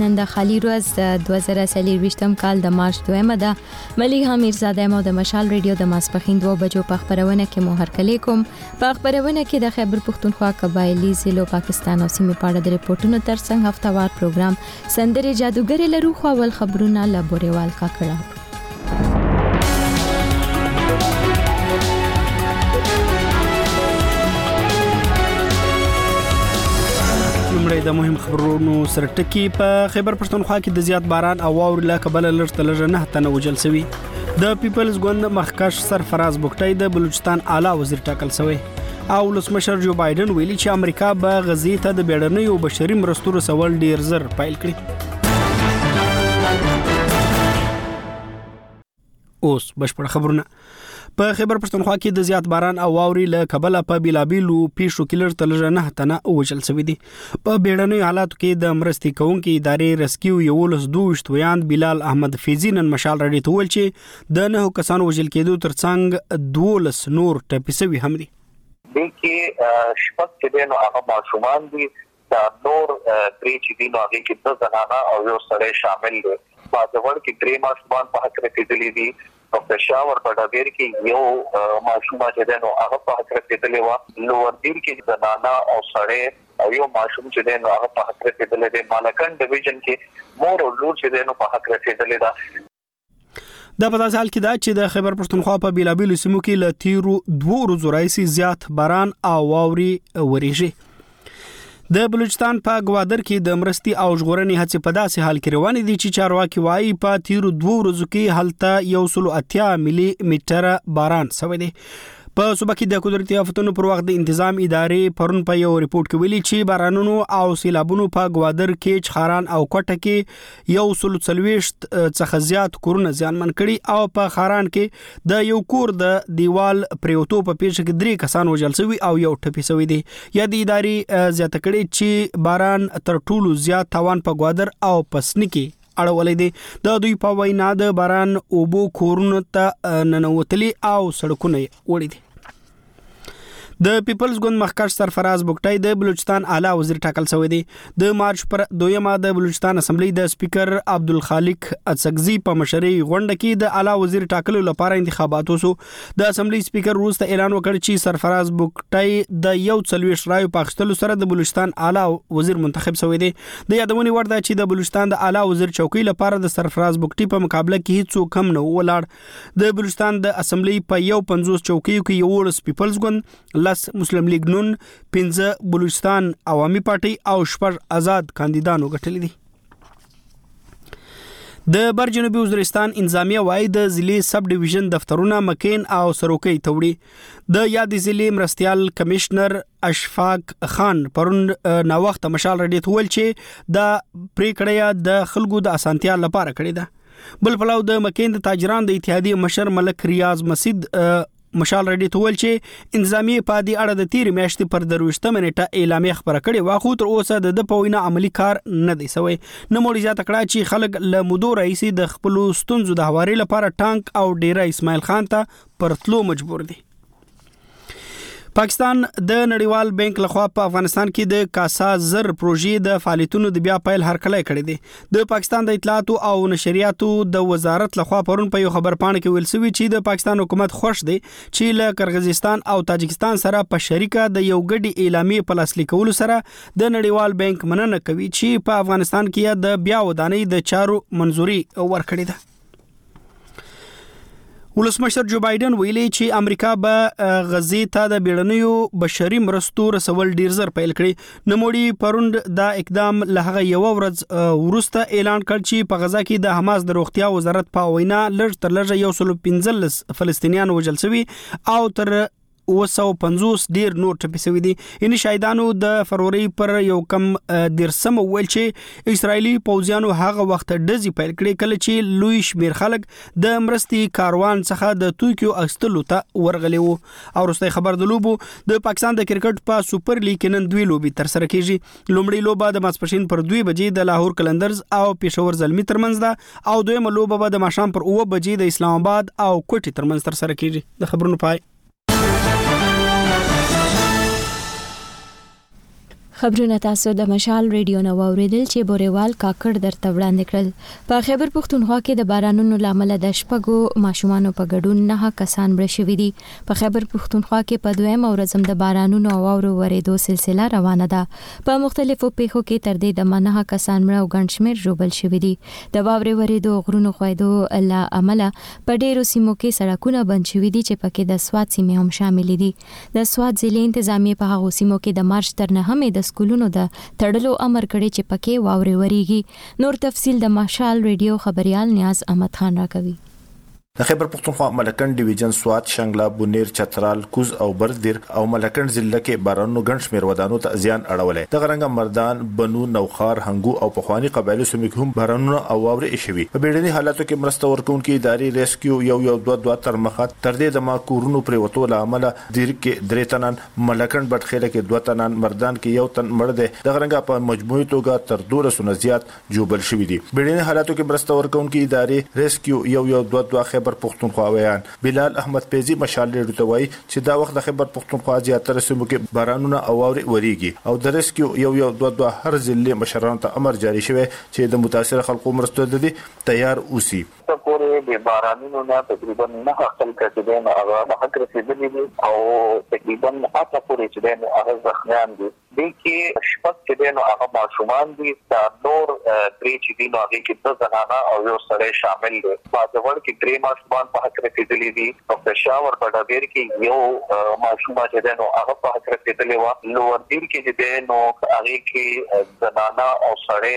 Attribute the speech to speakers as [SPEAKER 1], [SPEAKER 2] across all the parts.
[SPEAKER 1] نن د خالی ورځ د 2024م کال د مارچ دویمه ده ملي حمیر زاده مو د مشال ریډیو د ماسپخین دوه بجو په خبرونه کې مو هرکلی کوم په خبرونه کې د خیبر پښتونخوا قبایلی ضلع پاکستان او سیمې په اړه د ریپورتونو ترڅنګ هفتوار پروګرام سندري جادوګر لرو خو ول خبرونه لبوريوال کا کړه
[SPEAKER 2] لومړی د مهم خبرونو سره ټکی په خیبر پښتونخوا کې د زیات باران او واور له کبله لړته لږه نه تنه وجل سوي د پیپلز ګوند مخکښ سرفراز بوکټي د بلوچستان اعلی وزیر ټاکل سوی او لسمشر جو بایدن ویلي چې امریکا به غزې ته د بیړنیو بشري مرستو رسول ډیر زر پایل کړي اوس بشپړ خبرونه په خیبر پښتونخوا کې د زیات باران او واوري له کبله په بیلابیلو پیښو کې لړ تلره نه تنه وژل شوې دي په بیړنۍ حالاتو کې د مرستې کوونکې ادارې رسکیو یو لس دوشت ویاند بلال احمد فیزی نن مشال رډي تول چې د نه کسانو وژل کېدو ترڅنګ 12 نور ټپي شوي هم دي
[SPEAKER 3] د کې شپږ کې نو هغه ماشومان دي دا نور درې چې دي نو هغې کې دوه زنانه او یو سړی شامل دی. باجوړ کې درې ماشومان په هک رسېدلي دي او پېښور په ډبېر کې یو ماشومه چې دی نو هغه په هک رسېدلې وه. لوردیر کې زنانه او سړی او یو ماشوم چې دی نو هغه په هک رسېدلی دی. مالکنډ ډویژن کې مور او لور چې دی نو په هک رسېدلې ده.
[SPEAKER 2] دا په داسې حال کې ده چې د خیبر پښتونخوا په بیلابیلو سیمو کې له تیرو دوه ورځو راځي زیات باران او واوري وريږي د بلوچستان په ګوادر کې د مرستي او ژغورنې هڅې په داسې حال کې روانې دي چې چارواکي وایي په تیرو دوه ورځو کې هلته یو سل اتیا ملي میټر باران شوی دی په صوبه کې د قدرتي آفتونو پر وخت د تنظیم ادارې پرون په یو ریپورت کې ویلي چې بارانونو او سیلابونو په ګوادر کې چخاران او کوټه کې یو سل څلويشت څخه زیات کورونه زیانمن کړي او په خاران کې د یو کور د دیوال پریوتو په پیښه کې درې کسان وژل شوي او یو ټپي شوی دی یا د ادارې زیاته کړې چې باران تر ټولو زیات تاوان په ګوادر او پسنی کې اړولې دي د دوی په وینا د باران اوبو کورونو ته ننوتلي او سړکونه وړي دي د پیپلز ګوند مخکښ سرفراز بوکټای د بلوچستان اعلی وزیر ټاکل شوی دی د مارچ پر دویمه د بلوچستان اسمبلی د سپیکر عبدالخالق اڅکزی په مشرۍ غونډه کې د اعلی وزیر ټاکلو لپاره انتخابات وسو د اسمبلی سپیکر وروسته اعلان وکړ چې سرفراز بوکټای د یو څلويش رایو په اخیستلو سره د بلوچستان اعلی وزیر منتخب شوی دی د یادونې وړ ده چې د بلوچستان د اعلی وزیر چوکۍ لپاره د سرفراز بوکټي په مقابله کې هیڅوک کم نه ولاړ د بلوچستان د اسمبلی په یو پنځوس چوکیو کې یوولس پیپلز ګوند لس مسلم لیګ نون پنځه بلوچستان عوامي پارټي او شپږ آزاد کاندیدانو ګټلې دي د بر جنوبي وزیرستان انتظامیه وایي د ضلع سب ډیویژن دفترونه مکین او سروکي توړي د یاد ضلع مرستيال کمشنر اشفاق خان پرون نا وخت مشال رډیت ویل چې دا پریکړه د خلکو د اسانتیا لپاره کړې ده بل پلاو د مکین د تاجران د اتحادیې مشر ملک ریاض مسید مشال رډي ته ویل چې انتظامی په دې اړه د تیر میاشتې پر درويشتمه نیټه اعلامیه خبره کړې وا خو تر اوسه د د پوینه عملی کار نه دی سوی نو موري زیاته کړه چې خلک له مودو رئیسي د خپل ستونزو د هواري لپاره ټانک او ډیره اسماعیل خان ته پرتلو مجبور دي پاکستان د نړیوال بانک لخوا په افغانستان کې د کاسا زر پروژې د فعالیتونو د بیا پیل هرکلی کړی دی د پاکستان د اطلاعاتو او نشریاتو د وزارت لخوا پرون په یو خبر پاڼه کې ویل شوی چې د پاکستان حکومت خوښ دی چې له قرغیزستان او تاجکستان سره په شریکه د یو ګډي اعلامیې په لاسلیک کولو سره د نړیوال بانک مننه کوي چې په افغانستان کې د بیا ودانۍ د چارو منځوري ورکړې ده ولسمشر جو بایدن ویلي چې امریکا به غزې ته د بیړنیو بشري مرستو رسول ډیر زر پیل کړي نوموړي پروند دا اقدام له هغه یو ورځ وروسته اعلان کړ چې په غزا کې د حماس د روغتیا وزارت په وینا لږ تر لږه یو سل پنځلس فلسطینیان وژل شوي او تر 250 ډیر نور ټپي شوی دي ان شاهدانو د فروري پر یو کم دیرسم ویل چې اسرایلی پوځیانو هغه وخت ډزې پیل کړې کله چې لوی شمیر خلک د مرستي کاروان څخه د توکیو اخستلو ته ورغلي وو او وروسته خبر د لوبو د پاکستان د کرکټ په سپر لیګ کې نن دوی لوبي تر سره کیږي لومړی لوبه د ماسپښین پر 2 بجې د لاهور کلندرز او پېښور زلمی ترمنځ ده او دویمه لوبه به د ماښام پر اوه بجې د اسلام آباد او کوټې ترمنځ ترسره کیږي د خبرونو پای
[SPEAKER 1] خبرونه تاسو د مشال ریډیو نو اوریدل چې بوريوال کاکړ درته وړاندې کړل په خیبر پښتونخوا کې د بارانونو لامل د شپږو ماشومانو په ګډون نه کسان مړ شوي دي په خیبر پښتونخوا کې په دویمه ورځ هم د بارانونو او واورو ورېدو سلسله روانه ده. په مختلفو پېښو کې تر دې دمه نهه کسان مړه او ګڼ شمېر ژوبل شوي دي. د واورې ورېدو او غرونو ښویېدو له امله په ډېرو سیمو کې سړکونه بند شوي دي چې په کې د سوات سیمې هم شاملې دي. د سوات ضلعې انتظامیې په هغو سیمو کې د مارچ تر نهمې د سکولونو د تړلو امر کړی چې په کې واورې ورېږي. نور تفصیل د مشال رېډیو خبریال نیاز احمد خان راکوي.
[SPEAKER 4] د خیبر پښتونخوا ملکنډ ډویژن سوات، شنګله، بونیر، چترال، کوز او برز دیر او ملکنډ ضلعه کې بارانونو ګڼ شمېر ودانو ته زیان اړولی. دغه رنګه مردان، بنو، نوښار، هنګو او پخواني قبایلو سیمو کې هم بارانونه او واورې اشوي. په بیړني حالاتو کې مرسته ورکونکې ادارې ریسکیو یو یو دوه دوه ترمخه تر دې دمه کورونو پریوتو له امله دیر کې درې تنان، ملکنډ بټخیله کې دوه تنان، مردان کې یو تن مړ دی. دغه رنګه په مجموعي توګه تر دولسو نه زیات ژوبل شوي دي بیړني حالاتو کې مرسته ورکونکي ادارې ریسکیو یو یو دوه دوه خیبرپښتونخوا ویاند بلال احمد فیضي مشال ریډیو ته وایي چې دا وخت د خیبرپښتونخوا زیاتره سیمو کې بارانونه او واورې وریږي او د ریسکیو یو یو دوه دوه هر ضلعې مشرانو ته امر جاري شوی چې د متاثره خلکو مرستو ته دې تیار اوسي.
[SPEAKER 3] تر پورې د بارانونو نه تقریبا نهه خلکه چې دی نو هغه له حق رسیدلي دي او تقریبا اته پورې چې دی نو هغه زخمیان دي. دې کې شپږ چې دی نو هغه ماشومان دي، دا نور درې چې دي نو هغې کې دوه زنانه او یو سړی شامل دی. باجوړ کې درې ماشومان په هک رسېدلي دي، په پېښور په ډبېر کې یو ماشومه چې دی نو هغه په هک رسېدلې وه، لوړدیر کې چې دی نو هغې کې
[SPEAKER 4] زنانه او سړی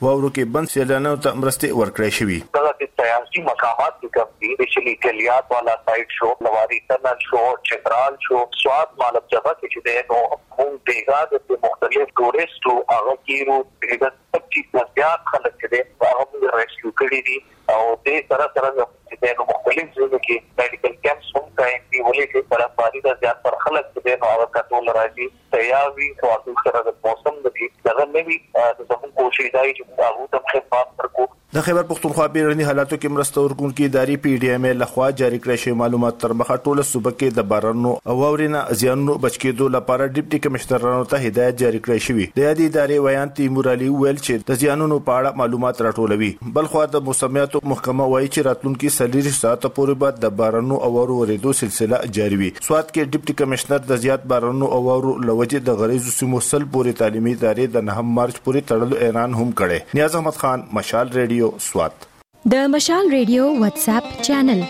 [SPEAKER 4] واورو کې بند سیلانیانو ته مرستې ورکړی شوي.
[SPEAKER 3] دغه د سیاسي مقامات چې کوم دي د شلي کلیات والا سایډ شو، لواري تنل شو، چترال شو، سوات مالب جبه کې چې دی نو مونږ بیګا د د مختلف ټوریسټ وو هغه کیرو تقریباً پچیس نه زیات خلک چې دی هغه مونږ ریسکیو کړي دي او دې سره سره زمونږ چې دی نو مختلف ځایونو کې میډیکل کیمپس هم قایم دي ولې چې برفباري ده زیات تر خلک چې دی نو هغه کتو له راځي. تیار وي خو هغوی سره د موسم د دې دغه نه وي نو زموږ کوشش دا وي چې موږ هغوی ته هم خدمات ورکړو.
[SPEAKER 4] د خیبر پښتونخوا بیړني حالاتو کې مرسته ورکوونکې ادارې پي ډي ایم ای له خوا جاري کړای شوي مالوماتو تر مخه ټوله صوبه کې د بارانونو او واورې نه زیانونو بچ کیدو لپاره ډیپټي کمشنرانو ته هدایت جاري کړای شوي د یادې ادارې ویاند تیمور علي وویل چې د زیانونو په اړه مالومات راټولوي بلخوا د موسمیاتو محکمه وایي چې راتلونکي څلیرویشت ساعته پورې به د بارانونو او واورو وریدو سلسله جاري وي. سوات کې ډپټي کمشنر د زیات بارانونو او واورو له وجې د غرېزو سیمو سل پورې تعلیمي ادارې د نهم مارچ پورې تړلو اعلان هم کړی. نیاز احمد خان، مشال ریډیو، سوات.
[SPEAKER 1] د مشال ریډیو واتساپ چینل.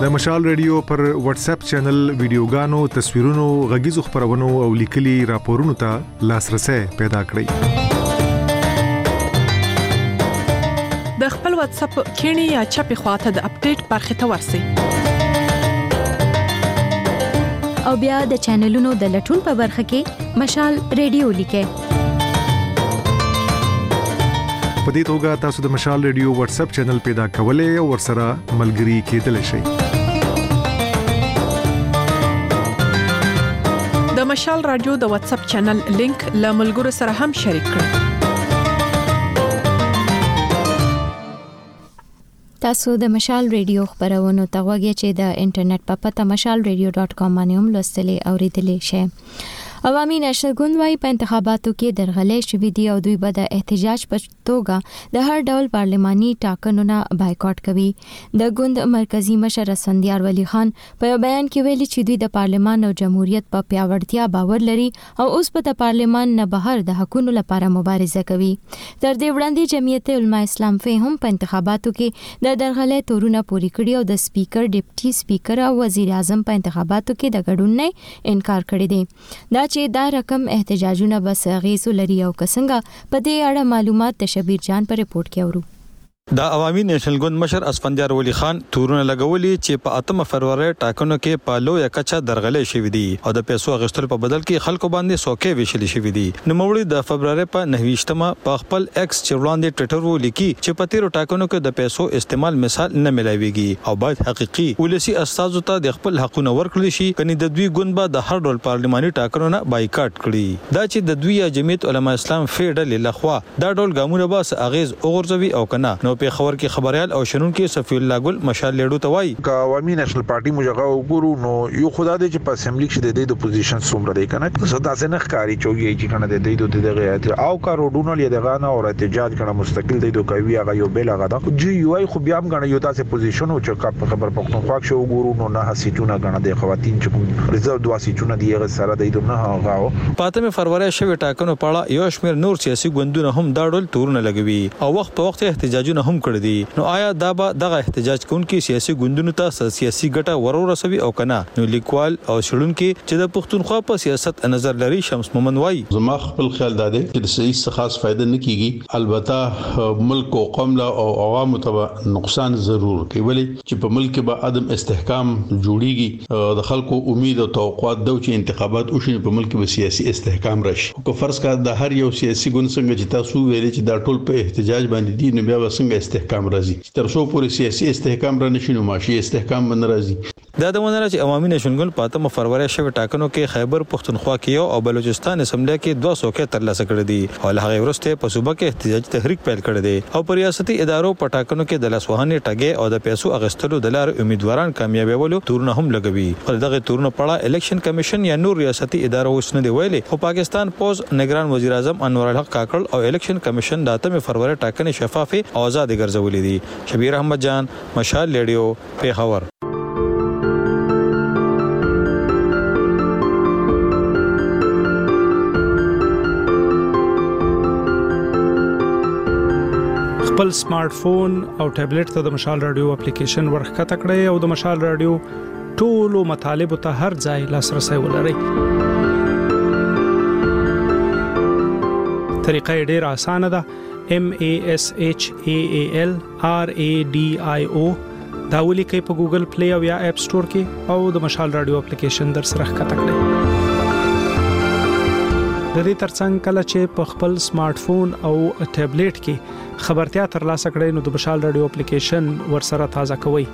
[SPEAKER 5] د مشال ریډیو پر واتس اپ چینل ویډیوګانو، تصویرونو، غږیزو خبرونو او لیکلي راپورونو ته لاسرسي پیدا
[SPEAKER 6] کړئ د خپل واتس اپ کینی یا چپی خواته د اپډیټ برخه ته ورسی
[SPEAKER 1] او بیا د چینلونو د لټون په برخه کې مشال ریډیو لیکه
[SPEAKER 5] په دې توګه تاسو د مشال ریډیو واتس اپ چینل پیدا کولای او ورسره ملګری کېدل شي
[SPEAKER 6] د مشال رادیو د واتس اپ چینل لینک له ملګرو سره هم شریک کړئ
[SPEAKER 1] تاسو د مشال ریډیو خبرونو ته وګورئ چې د انټرنیټ په پته mashalradio.com باندې هم لوستلې او ریډلې شئ عوامي نشر ګوند وايي په انتخاباتو کې درغلې شوې دي او دوی به د احتجاج په توګه د هر ډول پارلماني ټاکنو نه بایکاټ کوي د ګوند مرکزی مشر اسفندیار ولی خان په یو بیان کې ویلي چې دوی د پارلمان او جمهوریت په پیاوړتیا باور لري او اوس په د پارلمان نه بهر د حقونو لپاره مبارزه کوي تر دې وړاندې جمعیت علما اسلام فی هم په انتخاباتو کې د درغلې تورونه پوری کړی او د سپیکر ډیپټي سپیکر او وزیر اعظم په انتخاباتو کې د ګډون نه انکار کړی دی دا چې دا رقم احتجاجونه به څه اغېز ولري او که څنګه، په دې اړه معلومات د شبیر جان په رپورټ کې اورو.
[SPEAKER 7] د عوامي نیشنل ګوند مشر اسفندیار ولي خان تورونه لګولي چې په اتمه فروری ټاکنو کې په لویه کچه درغلۍ شوي دي او د پیسو اخیستلو په بدل کې خلکو باندې څوکۍ ویشل شوي دي. نوموړي د فبرورۍ په نهه ویشت مه په خپل اېکس، چې وړاندې ټوېټر وو، لیکي چې په تېرو ټاکنو کې د پیسو استعمال مثال نه ملاوېږي او باید حقیقي ولسي استازو ته د خپل حقونه ورکړل شي کني د دوی ګوند به د هر ډول پارلماني ټاکنو نه بایکاټ کړي. دا چې د دوی یا جمعیت علما اسلام فې ډلې له خوا دا ډول ګامونه به څه اغېز وغورځوي او که نه؟ نو پېښور کې خبریال او شنونکی صفي الله ګل مشال لېړو ته
[SPEAKER 8] وايي. که عوامي نېشنل پارټي موږ هغه وګورو نو يو خو دا دی چې په اسمبلي کښې د دوي د پوزيشن څومره دی کنه څه داسې نه ښکاري چې ويايي چې کنه د دوي د دغه او که روډونل يا دغه نه او احتجاج کنه مستقل دوي د کوي هغه يو بېل هغه ده خو جي يو آي خو بيا هم کنه يو داسې پوزيشن و چې که په خېبر پښتونخوا کښې وګورو نو نهه سيټونه کنه د خواتين چې کوم ريزرو دوه سيټونه دي هغه سره دوي د نهه غاو.
[SPEAKER 7] په اتمې فرورۍ شوې ټاکنو په اړه یو شمېر نور سیاسي ګوندونه هم دا ډول تورونه لګوي او وخت په وخت یې احتجاجونه هم کړي دي نو آیا دا به دغه احتجاج کوونکي سیاسي ګوندونو ته څه سیاسي ګټه ورورسوي او که نه نو لیکوال او څېړونکی چې د پښتونخوا په سیاست نظر لري شمس مومند وايي.
[SPEAKER 9] زما خپل خیال دا دی چې د سیسي څخه خاص فایده نه کیږي البته ملک او قوم له او عوامو ته به نقصان ضرور کوي ولې چې په ملک کې به عدم استحکام جوړیږي او د خلکو امید او توقعات دو چې انتخابات وشي نو په ملک کې به سیاسي استحکام راشي خو که فرض کا د هر یو سیاسي ګوند څنګه چې تاسو ویلې چې دا ټول په احتجاج باندې دي نو بیا به څنګه استحکام راځي چې تر څو پورې سیاسي استحکام را نشي نو معاشي استحکام به نه راځي.
[SPEAKER 7] دا د مننه چې عوامي نېشن ګوند په اتمه فرورۍ شوې ټاکنو کې خیبر پښتونخوا کې یو او بلوچستان اسمبلۍ کې دوه څوکۍ ترلاسه کړې دي. او له هغې وروسته یې په صوبه کې احتجاجي تحریک پیل کړی دی او په ریاستي ادارو په ټاکنو کې د لاسوهنې، ټګۍ او د پیسو اخیستلو د لارې امیدواران کامیابیولو تورونه هم لګوي خو د دغه تورونو په اړه الیکشن کمیشن یا نور ریاستي ادارو هیڅ نه دي ویلي خو پاکستان پوځ، نګران وزیراعظم انورالحق کاکړ او الیکشن کمیشن د اتمې فرورۍ ټاکنې شفافې او ازادې ګرځولې دي. شبیر احمد جان، مشال ریډیو. پېښور.
[SPEAKER 2] خپل سمارټ فون او ټابلیټ ته د مشال رادیو اپلیکیشن ورخکته کړئ او د مشال رادیو ټولو مطالبو ته هر ځای لاسرسي ولرئ طریقه ډیره اسانه ده M A S H A A L RADIO دا ولیکئ په ګوګل پلی او یا اپ سٹور کې او د مشال رادیو اپلیکیشن در سره ښکته کړئ د دې ترڅنګ کله چې په خپل سمارټ فون او ټابلیټ کې خبرتیا ترلاسه کړئ نو د بشال رادیو اپلیکیشن ورسره تازه کوئ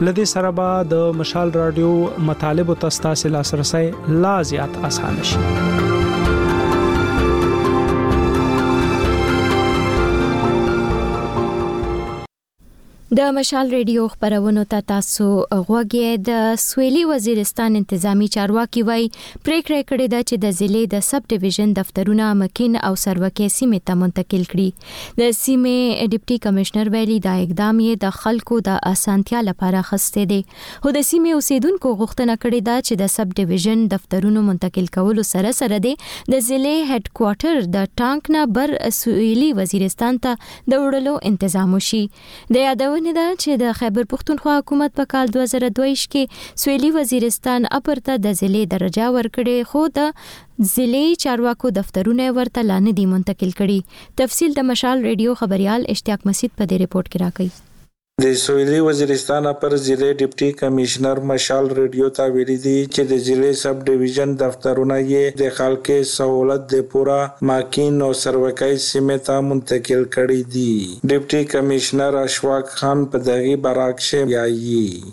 [SPEAKER 2] لدې سره به د مشال رادیو مطالب ته ستاسو لاسرسي لا زیات اسانه شي
[SPEAKER 1] د مشال ریډیو خبرونو ته تاسو غوږی د سویلي وزیرستان انتظامی چارواکي وای پریکړه کړې ده چې د ضلع د سب ډیویژن دفترونه مکین او سروکې سیمه ته منتقل کړي د سیمې ډپټي کمشنر ویلي دا اقدام یې د خلکو د اسانتیا لپاره اخیستی دی خو د سیمې اوسیدونکو غوښتنه کړې ده چې د سب ډیویژن دفترونو منتقل کولو سره سره دی د ضلع هډ کوارټر د ټانک نه بر سویلي وزیرستان ته د وړلو انتظام وشي د یادونې ده چې د خیبر پښتونخوا حکومت په کال 2022 کې سویلي وزیرستان اپر ته د ضلع درجه ورکړې خو د ضلعي چارواکو دفترونه یې ورته لا نه دي منتقل کړي. تفصیل د مشال ریډیو خبریال اشتیاق مسید په دې رپورټ کې راکوي.
[SPEAKER 10] د سویلي وزیرستان اپر ضلعي ډپټي کمشنر مشال ریډیو ته ویلي دي چې د ضلعي سب ډویژن دفترونه یې د خلکې سهولت د پوره ماکین او سروکۍ سیمې ته منتقل کړي دي. ډپټي کمشنر اشواق خان په
[SPEAKER 11] دغي باره کښې وایي.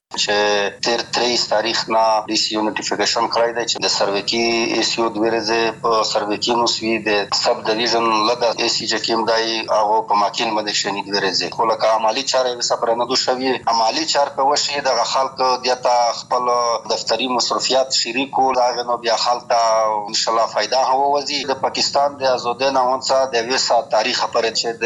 [SPEAKER 11] چې
[SPEAKER 12] تېر تریس تاریخ نه ډي سي یو نوټیفیکیشن کړی دی چې د سروکي اې سي او دوې ورځې په سروکي موسوي د سب ډویژن لږ اې سي چې کیم دی هغه په ماکین باندې کښېني دوې ورځې خو لکه عملي چاره یې وسه پرې نه دو شوي عملي چار که وشي دغه خلک دې ته خپل دفتري مصروفیات شریک کړو د هغې نو بیا خلک ته ان شاءالله فایده هم ووځي د پاکستان د ازودې نه ونڅه د یوې ساعت تاریخه پرې چې د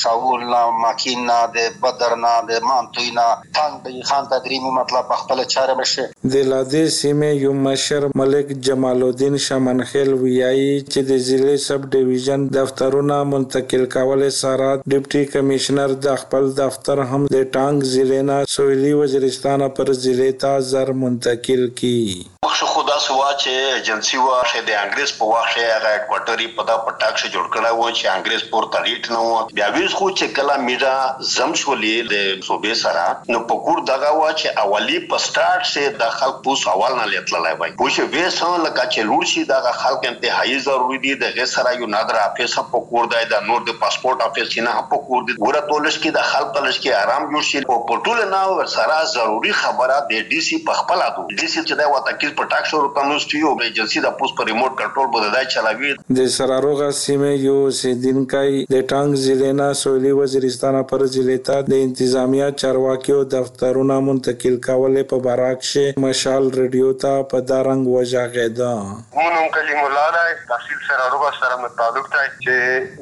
[SPEAKER 12] شاول نه ماکین نه د بدر نه د مانتوی نه تانک به یی خان ته دریمی مطلب به خپله چاره به شی.
[SPEAKER 10] د لادي سیمې یو مشر ملک جمال الدین شامنخېل ویايي چې د ضلعې سب ډویژن دفترونه منتقل کولې سره ډپټي کمشنر دا خپل دفتر هم د ټانک ضلعې نه سویلي وزیرستانه پر ضلعې ته زر منتقل کړي.
[SPEAKER 13] مخکښې خو داسې وه چې ايجنسي وه کښې د انګريز په وخت کښې هغه هيډکوارټر يې په دا پټه کښې جوړ کړی وو چې انګريز پور ته غيټ نه وو بيا ويز خو چې کله ميډه زم شولې د صوبې سره نو په کور دغه وه چې اولي په سټارټ کښې دا خلق پوس اول نه لې تللی وای پوه شوې ويز هم لکه چې لوړ شي دغه خلق انتهائي ضروري دي د غې سره يو نادر آفيس هم په کور دی دا نور د پاسپورټ آفيس سينه هم په کور دي ګوره تو لږ کښې دا خلق په لږ کښې ارام جوړ شي او په ټوله نه ورسره ضروري خبره د ډي سي په خپله دو. داسې چې دی وتکیز په ټک شروع ته نوست وي او بیا جنسي د پوست په ریموټ کنټرول باندې دی چلوي.
[SPEAKER 10] د سراروغه سیمې یو اوسیدونکی د ټانک ضلعې نه سویلي وزیرستان اپر ضلعې ته د انتظامیه چارواکیو دفترونه منتقل کولې په باره کښې مشال ریډیو ته په دا رنګ
[SPEAKER 14] وژاغیده. مو نوم کلیم الله دی تحصیل سراروغه سره مې تعلق دی چې.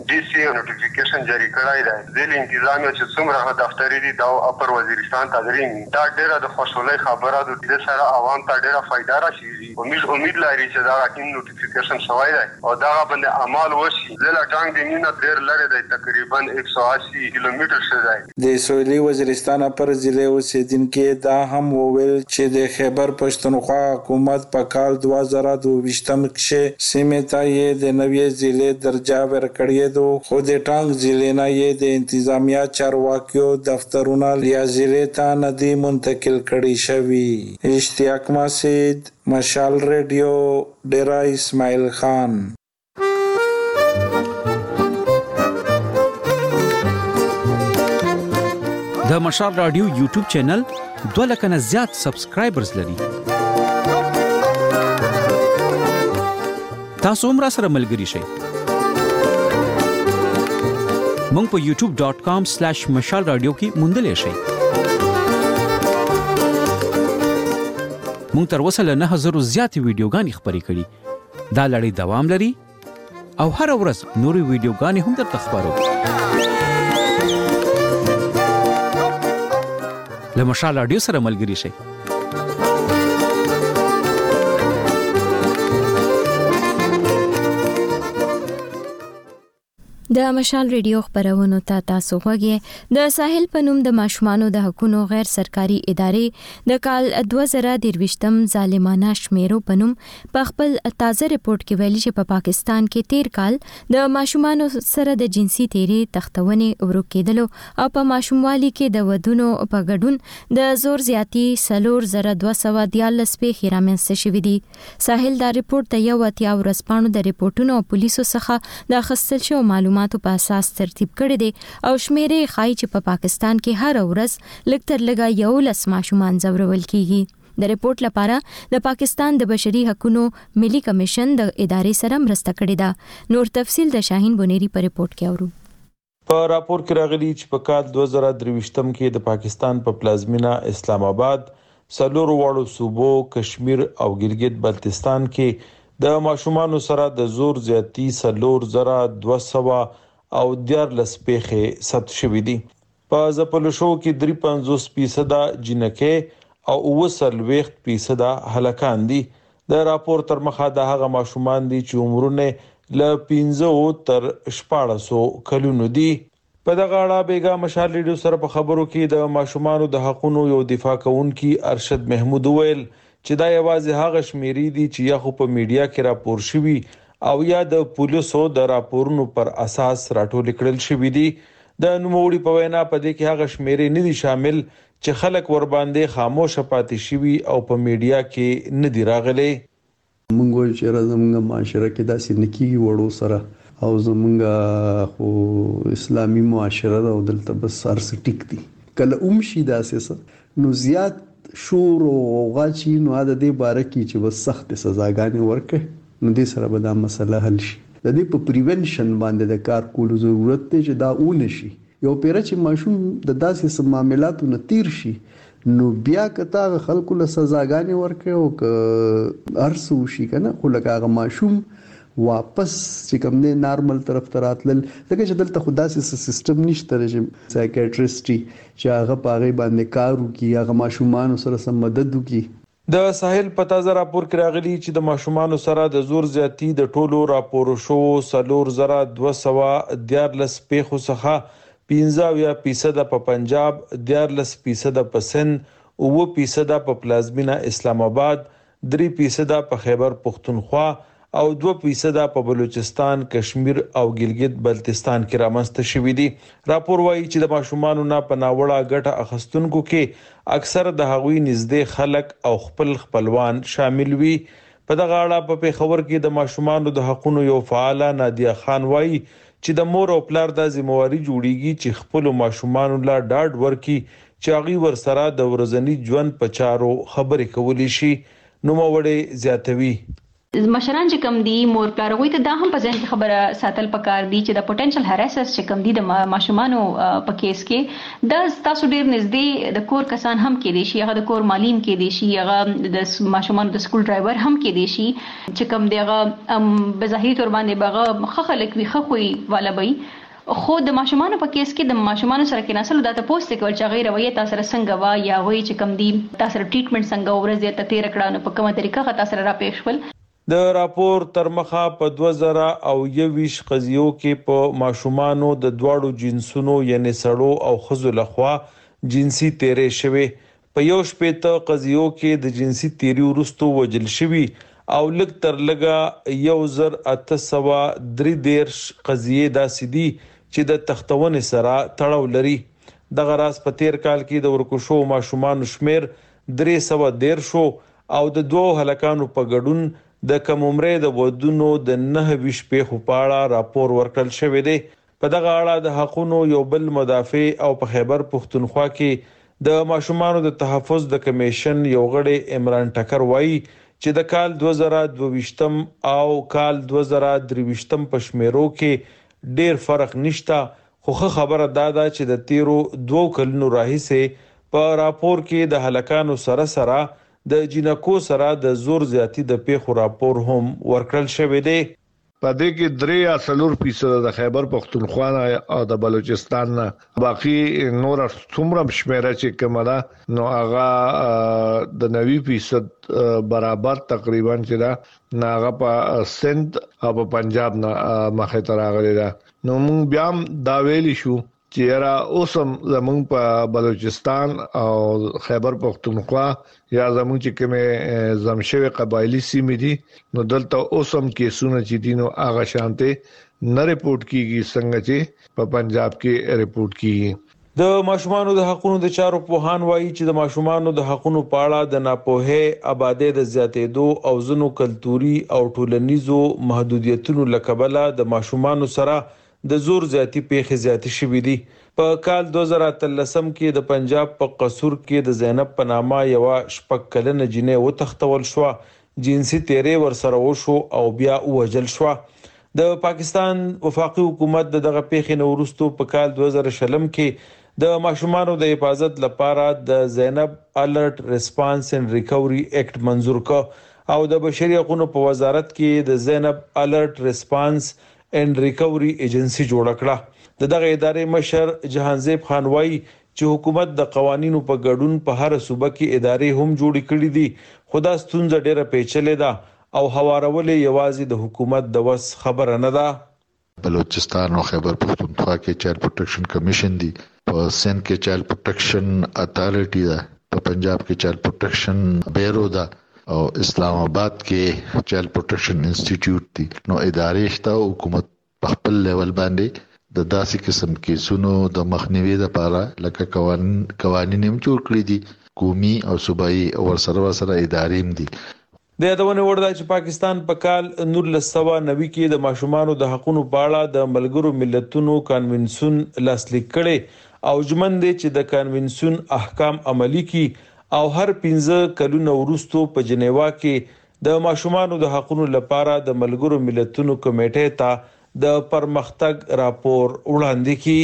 [SPEAKER 14] ډي سي یو نوټیفیکیشن جاري کړی دی ځیلي انتظامیه چې څومره هغه دفتري دي داو اپر وزیرستان ته دریمی دا ډیره د خوشحولی خبره دو چی دسره عوام ته ډیره فایده رسیزی او میږ امید لاری چی دغه ټیم نوټیفیکیشن شوی دی او دغه بندی اعمال وشی ضلع ټانګ دی مینه ډیر لری دی تقریبا ایک سو اسی کیلومیټر شی دی.
[SPEAKER 10] د سویلي وزیرستان پر ضلعې اوسېدنکي دا هم وویل چې د خېبر پښتونخوا حکومت په کال دوه زره دوه ویشتم کښې سیمې ته یې د نویې ضلعې درجه ورکړېدو خو د ټانک ضلعې نه یې د انتظامیه چارواکیو دفترونه لیا ضلعې ته نه دي منتقل کړي شوي. اشتیاق مسید، مشال ریډیو، ډېره اسماعیل خان.
[SPEAKER 15] د مشال رادیو یوټیوب چینل دوه لک نه زیات سبسکرایبرز لري تاسو هم را سره ملګري شئ مونږ په youtube.com/mashalradio کې موندلې شئ مونږ تر اوسه له 9000 زیات ویډیوګانې خبرې کړې دا لړۍ دوام لري او هر ورځ نورې ویډیوګانې هم درته خبرو له مشال رادیو سره ملګری شئ
[SPEAKER 1] د مشال ریډیو خبرونو ته تاسو غوږی د ساحل په نوم د ماشومانو د حقونو غیر سرکاري ادارې د کال 2023م ظالمانه شمیرو په نوم په خپل تازه رپورت کې ویلي چې په پا پاکستان کې تیر کال د ماشومانو سره د جنسي تیری تختونې ورک کېدلو او په ماشوموالي کې د ودونو په ګډون د زور زیاتی 3214 پیښې رامنځته شوې دي ساحل دا رپورټ د یو اتیا ورځپاڼو د رپورټونو او پولیسو څخه د اخستل شوو معلوماتو په اساس ترتیب کړی دی او شمیرې خای چې په پاکستان کې هر ورځ لږ تر لږه یو لس ماشومان ځورول کیږي د رپورټ لپاره د پاکستان د بشري حقوقو ملي کمیشن د ادارې سره مرسته کړې ده نور تفصیل د شاهین بونیری په رپورټ کې اورو
[SPEAKER 16] په راپور کې راغلي چې په کال دوه زره درویشتم کې د پاکستان په پلازمینه اسلام اباد، څلورو واړو صوبو کشمیر او ګلګت بلتستان کې د ماشومانو سره د زور زیاتي څلور زره دوه سوه او دیارلس پېښې ثبت شوې دي. په ځپلو شوو کې دري پنځوس فیصده جینکۍ او اووه څلوېښت فیصده هلکان دي. د راپور تر مخه دا هغه ماشومان دي چې عمرونه یې له پنځو تر شپاړسو کلونو دي. په دغه اړه بېګا مشال رېډیو سره په خبرو کې د ماشومانو د حقونو یو دفاع کوونکي ارشد محمود وویل چې دا یوازې هغه شمېرې دي چې یا خو په میډیا کې راپور شوي او یا د پولیسو د راپورونو پر اساس راټولې کړل شوې دي. د نوموړي په وینا په دې کې هغه شمېرې نه دي شامل چې خلک ورباندې خاموشه پاتې شوي او په ميډيا کې نه دي راغلي.
[SPEAKER 17] موږ وایو چې یاره زموږ معاشره کې داسې نه کیږي وړو سره او زموږ خو اسلامي معاشره ده او دلته بس هر څه ټیک دي کله هم شي داسې څه نو زیات شور او غوغا چې وي نو هغه د دې باره کې وي چې بس سختې سزاګانې ورکړئ نو دې سره به دا مسله حل شي د دې په پریونشن باندې د کار کولو ضرورت دی چې دا ونه شي یو پیره چې ماشوم د داسې څه معاملاتو نه تیر شي نو بیا که ته هغه خلکو له سزاګانې ورکړې او که هر څه وشي که نه خو لکه هغه ماشوم واپس چې کوم دی نارمل طرف ته راتلل ځکه چې دلته خو داسې څه سیستم نشته چې سایکیټریسټي چې هغه په هغې باندې کار وکړي هغه ماشومانو سره څه مدد وکړي.
[SPEAKER 16] د ساحل په تازه راپور کې راغلي چې د ماشومانو سره د زور زیاتي د ټولو راپور شوو څلور زره دوه سوه دیارلس پېښو څخه پنځه اویا فیصده په پنجاب، دیارلس فیصده په سند، اووه فیصده په پلازمینه اسلام اباد، درې فیصده په خیبر پښتونخوا او دوه فیصده په بلوچستان، کشمیر او ګلګت بلتستان کې رامنځته شوي دي. راپور وايي چې د ماشومانو نه په ناوړه ګټه اخستونکو کې اکثره د هغوی نږدې خلک او خپل خپلوان شامل وي. په دغه اړه په پېښور کې د ماشومانو د حقونو یو فعاله نادیه خان وايي چې د مور او پلار دا ذمه واري جوړېږي چې خپلو ماشومانو له ډاډ ورکړي چې هغوی ورسره د ورځني ژوند په چارو خبرې کولی شي. نوموړې زیاتوي.
[SPEAKER 18] مشران چې کوم دي مور پلار هغوی ته دا هم په ذهن کې خبره ساتل پکار دي چې دا پوټنشل هراسرز چې کوم دي د ماشومانو په کیس کې دا تاسو ډیر نږدې د کور کسان هم کېدای شي هغه د کور معلم کېدای شي هغه د ماشومانو د سکول ډرایور هم کېدای شي چې کوم دی هغه بظاهري تور باندې به هغه ښه خلک وي ښه خوی والا به وي خو د ماشومانو په کېس کې د ماشومانو سره کېناستلو دا تپوس ترې کول چې هغوی رويه تاسره څنګه وه يا هغوی چې کوم دي تاسره ټريټمنټ څنګه وه ورځ دې هلته تېره کړه نو په کومه طريقه هغه تاسره راپېښ شول.
[SPEAKER 16] د راپور ترمخه په دوه زره او یوویشت قضيو کې په ماشومانو د دواړو جنسونو يعنې سړو او ښځو لخوا جنسي تېری شوی په یو شپېته قضیو کې د جنسي تیري وروسته وژل شوي او لږ تر لږه یو زر اته سوه درې دېرش قضیې داسې دي چې د تښتونې سره تړاو لري. دغه راز په تیر کال کې د ورکو شوو ماشومانو شمیر درې سوه دېرش و او د دوو هلکانو په ګډون د کم عمرۍ د ودونو د نهه ویشت پیښو په اړه راپور ورکړل شوی دی. په دغه اړه د حقونو یو بل مدافع او په خیبر پښتونخوا کې د ماشومانو د تحفظ د کمېشن یو غړی عمران ټکر وايي چې د کال دوه زره دوه ویشتم او کال دوه زره درې ویشتم په شمېرو کې ډېر فرق نشته خو ښه خبره دا ده چې د تېرو دوو کلونو راهیسې په راپور کې د هلکانو سره سره د جینکو سره د زور زیاتي د پېښو راپور هم ورکړل شوی دی.
[SPEAKER 19] په دې کې درې یا څلور فیصده د خیبر پښتونخوا نه او د بلوچستان نه، باقي نوره څومره هم شمېره چې کومه ده، نو هغه د نوي فیصد برابر تقریبا چې ده، نو هغه په سند او په پنجاب نه مخې ته راغلې ده. نو موږ بیا هم دا ویلی شو، چې یاره اوس هم زمونږ په بلوچستان او خیبر پښتونخوا یا زمونږ چې کومه زمشوي قبایلی سیمې دي نو دلته اوس هم کیسونه چې دینو هغه شانته نه رپورت کیږي څنګه چې په پنجاب کې رپورت کیږي
[SPEAKER 16] د ماشومانو د حقوقو د چارو پوهان وایي چې د ماشومانو د حقوقو په اړه د ناپوهۍ آبادې د زیاتېدو او ځنو کلتوري او ټولنیزو محدودیتونو لکبله د ماشومانو سره د زور زیاتي پېښې زیاتې شوې دي. په کال دوه زره اتلسم کې د پنجاب په قصور کې د زینب په نامه یوه شپږ کلنه جینۍ وتښتول شوه، جنسي تېری ورسره وشو او بیا ووژل شوه. د پاکستان وفاقي حکومت د دغه پېښې نه وروسته په کال دوه زره شلم کې د ماشومانو د حفاظت لپاره د زینب الرټ ریسپانس اینډ ریکوري اېکټ منظور کړ او د بشري حقونو په وزارت کې د زینب الرټ ریسپانس اینډ ریکوري ایجنسي جوړه کړه. د دغه ادارې مشر جهانزیب خان وايي چې حکومت د قوانینو په ګډون په هره صوبه کې ادارې هم جوړې کړې دي، خو دا ستونزه ډېره پېچلې ده او هوارول یې یوازې د حکومت د وس خبره نه ده.
[SPEAKER 20] بلوچستان او خیبر پښتونخوا کې چایلډ پروټیکشن کمېشن دي په سند کې چایلډ پروټیکشن اتارټي ده په پنجاب کې چایلډ پروټیکشن بیرو ده او اسلام آباد کې چایلډ پروټیکشن انسټیټیوټ دي نو ادارې شته حکومت په خپل لیول باندې د داسې قسم کیسونو د مخنیوي لپاره لکه قوانین هم جوړ کړی دي قومي او صوبایي او ورسره ورسره ادارې هم دي
[SPEAKER 16] د یادونې وړ ده چې پاکستان په کال نولس سوه نوي کې د ماشومانو د حقونو په اړه د ملګرو ملتونو کانونسیون لاسلیک کړی او ژمن دی چې د کانونسیون احکام عملي کړي او هر پنځه کلونه وروسته په جنیوا کې د ماشومانو د حقونو لپاره د ملګرو ملتونو کمېټې ته د پرمختګ راپور وړاندې کړي.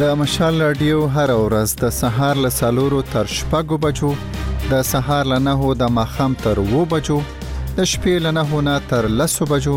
[SPEAKER 21] د مشال راډیو هره ورځ د سهار له څلورو تر شپږو بجو، د سهار له نهو د ماښام تر اوو بجو، د شپې له نهو نه تر لسو بجو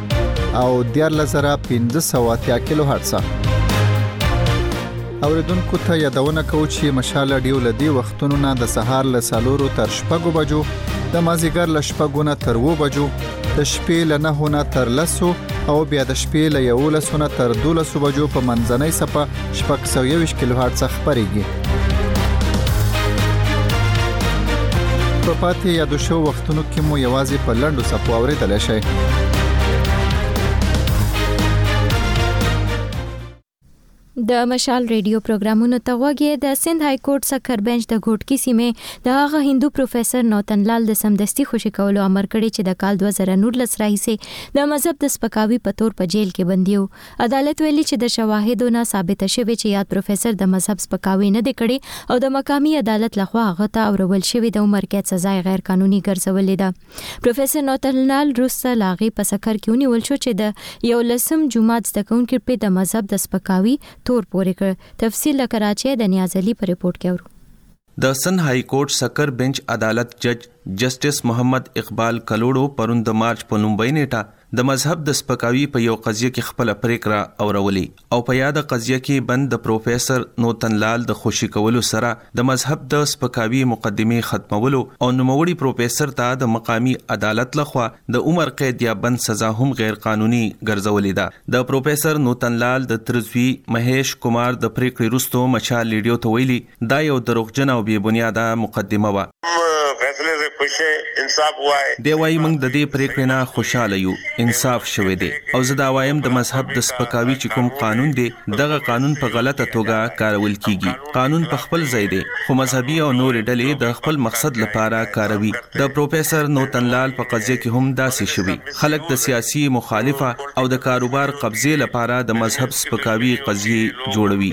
[SPEAKER 21] او 14500 کیلو هرتز اوریدونکو ته یادونه کوو چې مشال ډیو لدی وختونو نه د سهار له سالورو تر شپږو بجو د مازیګر له شپږو نه تر وو بجو د شپې له نه نه تر لسو او بیا د شپې له یو لسو نه تر دولسو بجو په منځنۍ سپه شپږ سوه یوویشت کیلوهرتز خپرېږي. په پاتې یادو شوو وختونو کې مو یوازې په لنډو څپو اورېدلی شئ.
[SPEAKER 1] د مشال ریډیو پروګرامونو ته غوږی د سند های کورټ سکر بنچ د ګوټکی سیمه د هغه هندو پروفیسور نوتن لال د سمدستي خوشی کولو امر کړی چې د کال 2019 راهیسې د مذهب د سپکاوي په تور په جیل کې بندیو عدالت ویلي چې د شواهدو نه ثابته شوې چې یاد پروفیسر د مذهب سپکاوی نه دی کړی او د مقامي عدالت لخوا هغه ته اورول شوې د عمر قید سزا یې غیر قانوني ګرځولې ده. پروفیسر نوتلنال روسته له هغې په سکر کې ونیول شو چې د یولسم جومات زده کوونکي پرې د مذهب د سپکاوي تور پورې کړ. تفصیل له کراچۍ د نیاز علي په رپورټ کې اورو.
[SPEAKER 22] د سند های کورټ سکر بنچ عدالت جج جسټس محمد اقبال کلوړو پرون د مارچ په لومبۍ نیټه د مذهب د سپکاوي په یو قضیه کې خپله پریکړه اورولې او په یاده قضیه کې بند د پروفیسور نوتن لال د خوشی کولو سره د مذهب د سپکاوي مقدمه ختمولو او نوموړي پروفیسور ته د مقامي عدالت لخوا د عمر قید یا بند سزا هم غیر قانوني ګرځولې ده د پروفیسور نوتن لال د ترزوی مهیش کومار د پریکړې روستو مچا لیډیو ته ویلي دا یو دروغجنه او بې بنیاده مقدمه وه.
[SPEAKER 23] کوم فیصلې ځای خوش شی انصاف ووایه.
[SPEAKER 22] دی وايي موږ د دې پرېکړې نه خوشاله یو، انصاف شوی دی او زه دا وایم د مذهب د سپکاوي چې کوم قانون دی دغه قانون په غلطه توګه کارول کیږي. قانون په خپل ځای دی خو مذهبي او نورې ډلې د خپل مقصد لپاره کاروي. د پروفیسر نوتن لال په قضیه کې هم داسې شوي. خلک د سیاسي مخالفه، او د کاروبار قبضې لپاره د مذهب سپکاوي قضیې جوړوي.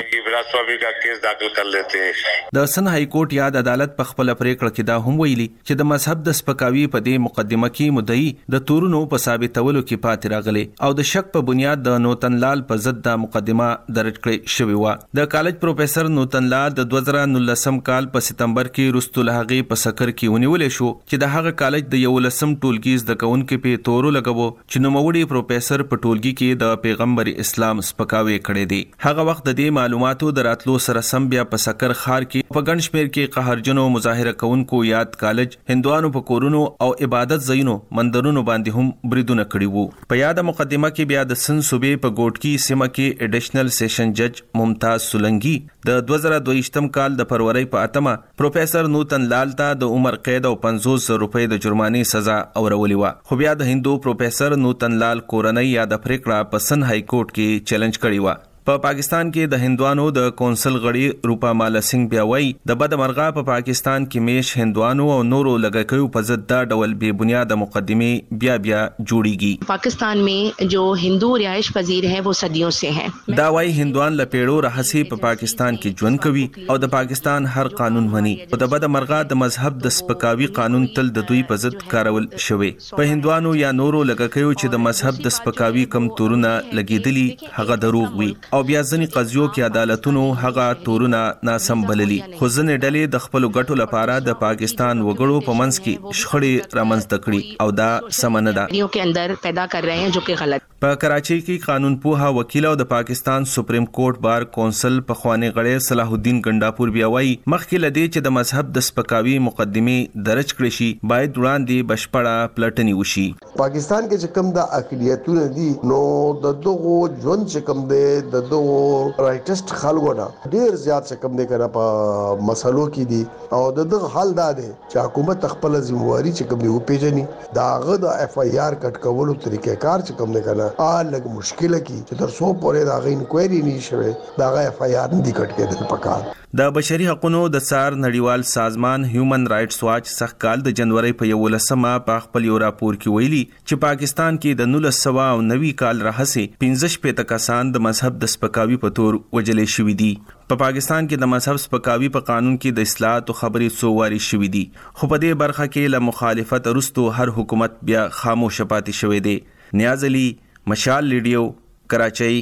[SPEAKER 22] د سند هايي کورټ یاد عدالت په خپله پرېکړه کې دا هم ویلي چې د مذهب د سپکاوي په دې مقدمه کې مدعي د تورونو په ثابتولو کې پاتې راغلی او د شک په بنیاد د نوتن لال په ضد دا مقدمه درج کړې شوې وه. د کالج پروفیسر نوتن لال د دوه زره نولس کال په ستمبر کې وروسته له هغې په سکر کې ونیول شو چې د هغه کالج د یولسم ټولګي زده کوونکي پې تورو لګوو چې نوموړي پروفیسور په ټولګي کې د پیغمبر اسلام سپکاوی کړی دی. هغه وخت د دې معلوماتو د راتلو سره سم بیا په سکر ښار کې په ګڼ شمېر کې قهرجنو مظاهره کوونکو یاد کالج، هندوانو په کورونو او عبادت ځایونو، مندرونو باندې هم بریدونه کړي وو. په یاده مقدمه کې بیا د سند صوبې په ګوټکي سیمه کې اډیشنل سیشن جج ممتاز سولنګي د دوه زره دوه ویشت کال د فرورۍ په اتمه، پروفیسر نوتن لال ته د عمر قید او پنځوس زر روپۍ د جرمانې سزا اورولې وه، خو بیا د هندو پروفیسر نوتن لال کورنۍ یاده پرېکړه په سند هايي کورټ کې چیلنج کړې وه. په پاکستان کې د هندوانو د کونسل غړې روپا مالا سنګ بیا وايي، د بده مرغه په پاکستان کې مېشت هندوانو او نورو لږکیو په ضد دا ډول بې بنیاده مقدمې بیا بیا جوړېږي.
[SPEAKER 24] پاکستان مې جو هندو رهايش پذیر هې، وو صدیو سې هې.
[SPEAKER 22] دا وايي، هندوان له پېړو راهسې په پاکستان کې ژوند کوي او د پاکستان هر قانون مني خو د بده مرغه د مذهب د سپکاوي قانون تل د دوی په ضد کارول شوی په هندوانو یا نورو لږکیو چې د مذهب د سپکاوي کوم تورونه لګیدلي هغه دروغ وي او بیا ځینې قضیو کې عدالتونو هغه تورونه ناسم بللي خو ځینې ډلې د خپلو ګټو لپاره د پاکستان وګړو په منځ کې شخړې رامنځته کړي او دا
[SPEAKER 24] سمه نه ده.
[SPEAKER 22] په کراچۍ کې قانون پوها وکیل او د پاکستان سپریم کورټ بار کونسل پخوانی غړی صلاح الدین ګنډاپور بیا وایي مخکې لدې چې د مذهب د سپکاوي مقدمې درج کړې شي باید وړاندې بشپړه پلټنې وشي.
[SPEAKER 25] پاکستان کې چې کوم دا اقلیتونه دي نو د دغو ژوند چې کوم دی د دغو رایټسټ خلکو نه ډیر زیات چې کوم دی کنه په مسلو کې دي او د دغه حال دا دی چې حکومت خپله ذمه واري چې کوم دی وپېژني د هغه د اف آی آر کټ کولو طریقه کار چې کوم دی کنه آ لګ مشکل کی چې تر څو پورې د هغه انکوایري نه شوه د هغه اف آی آر نه دی کټ کېدل پکار
[SPEAKER 22] د بشري حقونو د څار نړیوال سازمان هیومن رایټس واچ سږکال د جنورۍ په یولسمه په خپل یو راپور کې ویلي، چې پاکستان کې د نولس سوه او نوي کال راهسې پنځه شپېته کسان د مذهب د سپکاوي په تور وژل شوي دي. په پاکستان کې د مذهب سپکاوي په قانون کې د اصلاحاتو خبرې څو وارې شوي دي، خو په دې برخه کې له مخالفت وروسته هر حکومت بیا خاموشه پاتې شوی دی. نیاز علي، مشال ریډیو، کراچۍ.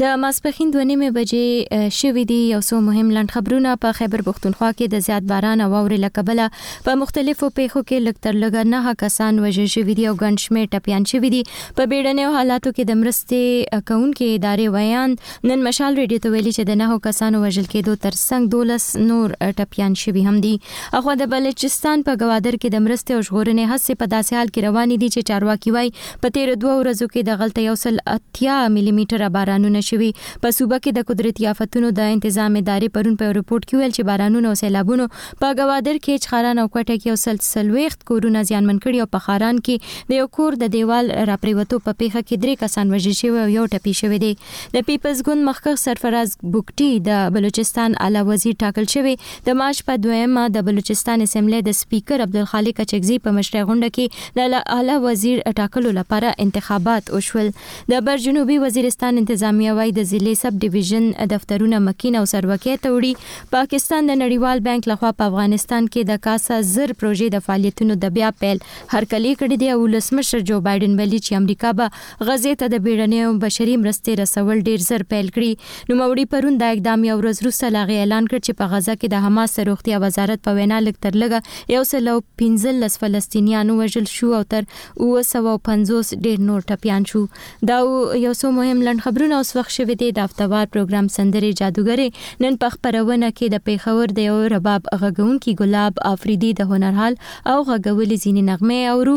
[SPEAKER 1] د ماسپښین دوه نیمې بجې شوې دي. یو څو مهم لنډ خبرونه په خیبر پښتونخوا کې د زیات باران او واورې له کبله په مختلفو پیښو کې لږ تر لږه نهه کسان وژل شوي دي او ګڼ شمېر ټپیان شوي دي. په بیړنیو حالاتو کې د مرستې کوونکې ادارې ویاند نن مشال ریډیو ته ویلي چې د نهو کسانو وژل کېدو ترڅنګ دولس نور ټپیان شوي هم دي. اخوا د بلوچستان په ګوادر کې د مرستې او ژغورنې هڅې په داسې حال کې روانې دي چې چارواکي وايي په تیر دوه ورځو کې د غلطه یو سل اتیا ملي میټره بارانونه شوي په صوبه کې د قدرتي آفتونو د تنظیم ادارې پرون په رپورت کې ویل چې بارانونو او سیلابونو په ګوادر کې چخاران او کوټه کې یو سل سلويخت کورونه زیانمن کړي او په خاران کې د یو کور د دیوال راپریوتو په پیخه کې درې کسان وژل شوی او یو ټپي شوی دی د پیپلز ګوند مخکښ سرفراز بوکټي د بلوچستان اعلی وزیر ټاکل شوی د مارچ په دویمه د بلوچستان اسمبلۍ د سپیکر عبدالخالق اچکزي په مشرۍ غونډه کې د اعلی وزیر ټاکلو لپاره انتخابات وشول. د بر جنوبي وزیرستان انتظامیه وایي د ضلع سب ډیویژن دفترونه مکین او سروکۍ ته وړي. پاکستان د نړیوال بانک لخوا په افغانستان کې د کاسا زر پروژې د فعالیتونو د بیا پیل هرکلی کړی دی او ولسمشر جو بایډن ویلي چې امریکا به غزې ته د بیړنیو بشري مرستې رسول ډیر زر پیل کړي نوموړي پرون دا اقدام یو ورځ وروسته له هغې اعلان کړ چې په غزه کې د حماس د روغتیا وزارت په وینا لږ تر لږه یو سل او پنځلس فلسطینیان ووژل شو او تر اووه سوه او پنځوس ډیر نور ټپیان شو دا یو څو مهم لنډ خبرونه اوس وخت شوي دي د هفتهوار پروګرام سندرې جادوګرې نن په خپرونه کې د پیښور د یو رباب غږونکي ګلاب افریدي د هنرحال او غږولې ځینې نغمې اورو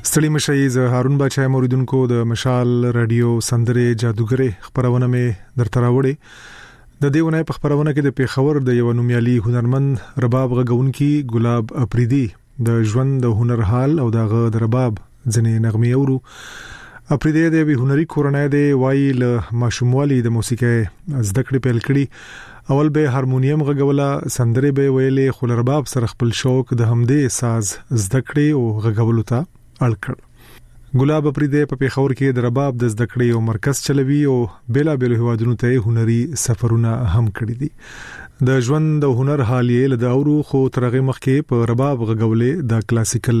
[SPEAKER 26] ستړي مشئ زه هارون بچای موریدونکو د مشال رادیو سندره جادوګره خبرونه می درته راوړي د دې ونې په خبرونه کې د پیښور د یو نومیالي هنرمن رباب غږونکي ګلاب اپریدي د ژوند د هنر حال او دغه د رباب ځنې نغمه اورو اپریدي د وی هنري کورنۍ دی وایي له ماشوموالي د موسیقۍ زده کړې پیل کړي اول به هارمونیم غږوله، سندرې به یې ویلې، خو له رباب سره خپل شوق د همدې ساز زده کړې او غږولو ته اړ کړ. ګلاب اپریدی په پیښور کې د رباب د زده کړې یو مرکز چلوي او بېلابېلو هیوادونو ته یې هنري سفرونه هم کړي دي. د ژوند او هنر حال یې له ده اورو، خو تر هغې مخکې په رباب غږولې د کلاسیکل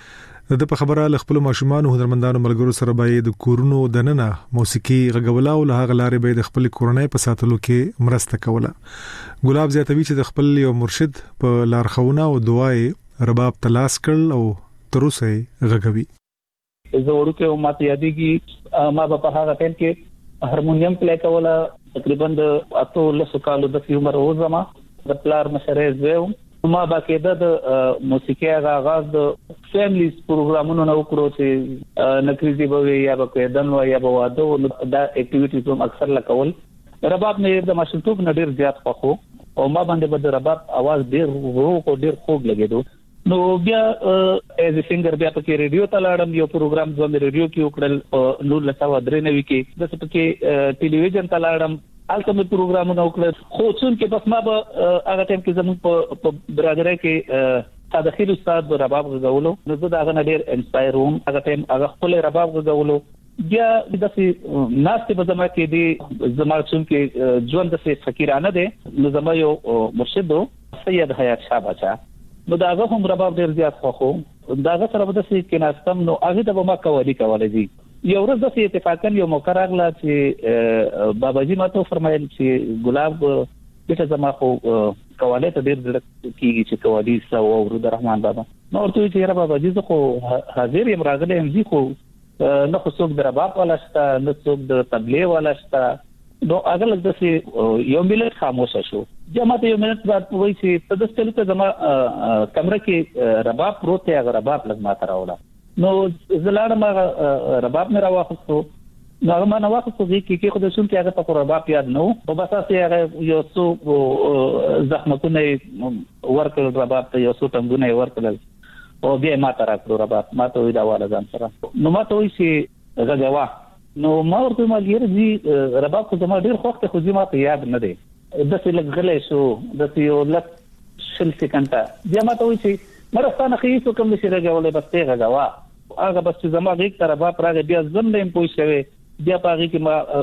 [SPEAKER 26] د ده په خبره له خپل ماشومان او هنرمندانو ملګرو سره به د کورونو د ننه موسیقي غږولا او له هغه لارې به د خپل کورنۍ په ساتلو کې مرسته کوله ګلاب زیاتوي چې د خپل یو مرشد په لارښوونه او دعای رباب تلاس کړ او تر اوسه غږوي
[SPEAKER 27] زه وړوکی او ماته یادېږي ما به په هغه ټیم کې هارمونیم پلی کوله تقریبا د اتو لسو کالو د عمر و زما د پلار مشره زویم ما با کېده د موسیقي هغه غاز د فیملیز پروګرامونو نه وکړو چې نکریزي به وي یا به کېدن و یا به واده و دا اکټیویټیز هم اکثر لکول رباب مې د ماشومتوب نه ډیر زیات خوښو او ما باندې به د رباب اواز ډیر روغ او ډیر خوږ لګیدو نو بیا ایز سنگر بیا پکې ریډیو ته لاړم یو پروګرام ځوند ریډیو کې وکړل نور لساو درې نوي کې د څه پکې ټلویزیون ته لاړم هلته مې پروګرامونه وکړل خو څونکې بس ما به هغه ټایم کې زموږ په برادرۍ کې ساده خیل استاد به رباب غږولو نو زه دا غنه ډیر انسپایر وم هغه ټایم هغه خپل رباب غږولو بیا داسې ناست به زما کې دی زما څونکې ژوند داسې فقیرانه دی نو زما یو مرشد سید حیات شاه بچا نو دا هغه هم رباب ډیر زیات خوخو دا هغه سره به داسې کې ناستم نو هغه د ما کولی کولای دي یو ورځ داسې اتفاقا یو موقع راغله چې باباجي ماته فرمایل چې ګلاب بیټه زما خو کوالی ته ډیر زړه کیږي چې کوالی ستا او ورو د رحمان بابا نو ورته وی چې یاره باباجي زه خو حاضر یم راغلی یم زی خو نه خو څوک د رباب والا شته نه څوک د تبلې والا شته نو هغه لږ داسې یو ملت خاموش شو جمع ته یو ملت بعد وایي چې ته د ستلو ته زما کمره کې رباب پروت دی هغه رباب لږ ماته راوړه نو زه لاړم هغه رباب مې راواخستو نو هغه ما نه واخستو ځکه کې کې خو د شون کې هغه په رباب یاد نه و بس هسې هغه یو څو زخمتونه ورکړل رباب ته یو څو ټنګونه ورکړل او بیا ما ته راکړو رباب ما ته وی دا والا ځان سره نو ما ته وی چې غږوا نو ما ورته ویل یاره زی رباب خو زما ډیر خوښ دی خو زی ما په یاد نه دی داسې لږ غلی شو داسې یو لس شل سکنټه بیا ما ته وایي چې مړه ستا نه ښه هېڅ وکم نه شي غږولی بس ته غږوه هغه بس چې زما غېږ ته رباب راغی بیا زه هم نه یم پوه شوی بیا په هغې کې ما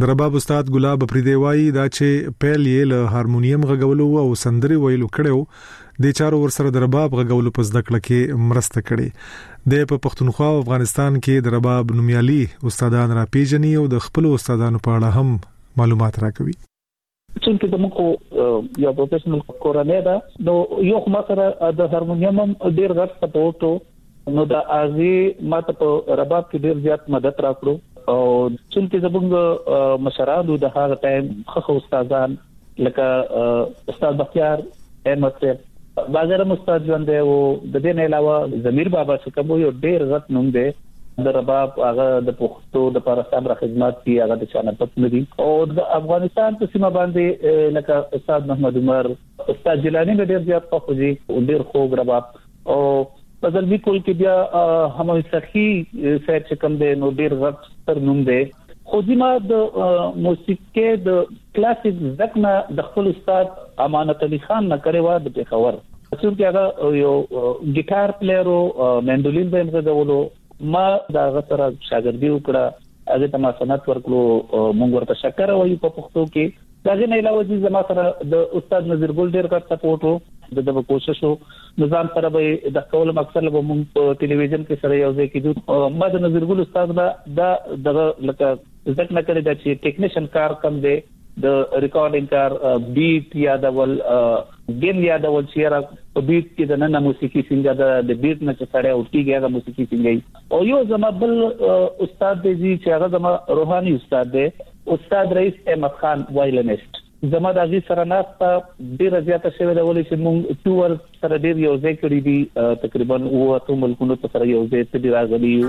[SPEAKER 26] د رباب استاد ګلاب پریدې وایي دا چې پیل یې له هارمونیم غږولو او سندري ویلو کړو د چارو ورسره د رباب غږولو په زده کړه کې مرسته کړې د په پښتونخوا او افغانستان کې د رباب نومیالي استادان را پیژني او د خپل استادانو په اړه هم معلومات راکوي
[SPEAKER 27] چونکه زموږ خو یو پروفیشنل کورنۍ ده نو یو خو ما سره د هارمونیم ډیر غټ سپورټ نو د ازي ماته په رباب کې ډیر زیات مدد راکړو او چونکه زموږ مشرانو د هغه ټایم خخ استادان لکه استاد بختیار احمد صاحب بازرم استاد ژوندی وو د دې نه علاوه ضمیر بابا چې کوم یو ډیر غټ نوم دی د رباب هغه د پښتو د پر صبر خدمات دی هغه د چانه پټ نه دي او د افغانستان په سیمه باندې لکه استاد محمد عمر استاد جیلانی ډیر زیات خوږي او ډیر خوږ رباب او په ځلمی کول کې بیا هم سخی صاحب چې کوم دی نو ډیر غټ تر نوم دی خو زما د موسیقي د کلاسیک زده کړنه د خپل استاد امانت علي خان نه کړې وه د پېښور چونکې هغه یو ګیټار پلیر او مندولین به مغږولو ما دا هغه سره شاګردي وکړه هغه ته ما سنت ورکړو مونږ ورته شکر وایو په پښتو کې دا غي نه علاوه دي زما سره د استاد نذیر ګل ډیر غټ سپورټ وو د دغه کوشش وو نظام سره به د کول مقصد به مونږ په ټلویزیون کې سره یو ځای کېدو ما د نذیر ګل استاد دا دغه لکه زده کړه کړې ده چې ټیکنیشن کار کم دی د ریکارډینګ کار بیټ یادول ګیم یادول چې را په بیټ کې د نن موسیقي څنګه ده د بیټ نه چې سړی اوټ کیږي هغه موسیقي څنګه او یو زما بل استاد دی چې هغه زما روحاني استاد دی استاد رئیس احمد خان وایلنست زما د هغوی سره ناسته ډېره زیاته شوې ده، ولې چې موږ ټوور سره ډېر یو ځای کړي دي، تقریبا اووه اتو ملکونو ته سره یو ځای تللي راغلي یو.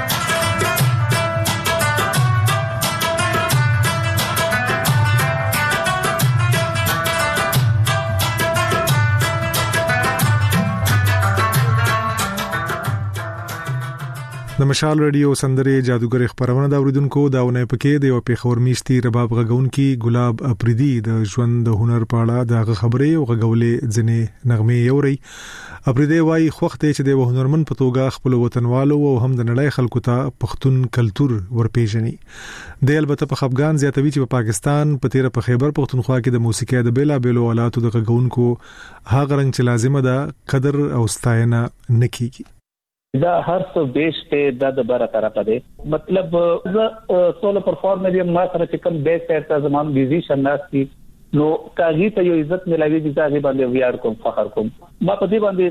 [SPEAKER 26] د مشال رادیو سندره جادوګر خبرونه دا اوریدونکو دا ونه پکې د یو پیښور میشتي رباب غږون کی ګلاب اپریدي د ژوند د هنر په اړه د خبرې او غږولې ځنې نغمه یوري اپريدی وايي، خوښ دی چې د يوه هنرمن په توګه خپلو وطنوالو او هم د نړۍ خلکو ته پښتون کلتور ورپېژني. دی البته په خپګان زياتوي چې په پاکستان، په تېره په خېبر پښتونخوا کې د موسيقۍ د بېلابېلو الاتو د غږونکو هغه رنګ چې لازمه ده، قدر او ستاينه نه کېږي.
[SPEAKER 27] دا هر څه بیس دی دا د بره طرفه دی. مطلب زه سولو پرفارمر یم ما سره چې کوم بیک سایډ ته زما میوزیشن ناست دي نو که هغوی ته یو عزت ملاویږي زه هغوی باندې ویاړ کوم فخر کوم ما په دې باندې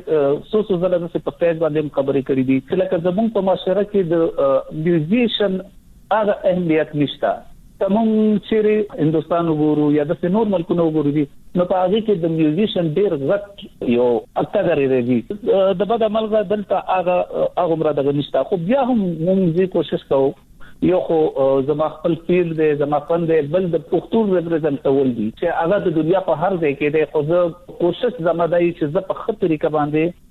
[SPEAKER 27] څو څو ځله داسې په فیس باندې هم خبرې کړې دي چې لکه زمونږ په معاشره کې د میوزیشن هغه اهميت نشته. که موږ چيري هندوستان وګورو يا داسي نور ملکونه وګورو جي نو په هغه کي د ميوزيشن ډير غټ يو قدر يې جي د بده ملغه دلته هغه هغومره دغه نشته خو بيا هم موږ جي کوشش کوو يو خو زما خپل فيلډ دی زما فن دی بل د پښتون ريپريزنټ کول دي چي هغه د دنيا په هر ځای کي دی خو زه کوشش زما دا يي چي زه په ښه طريقه باندي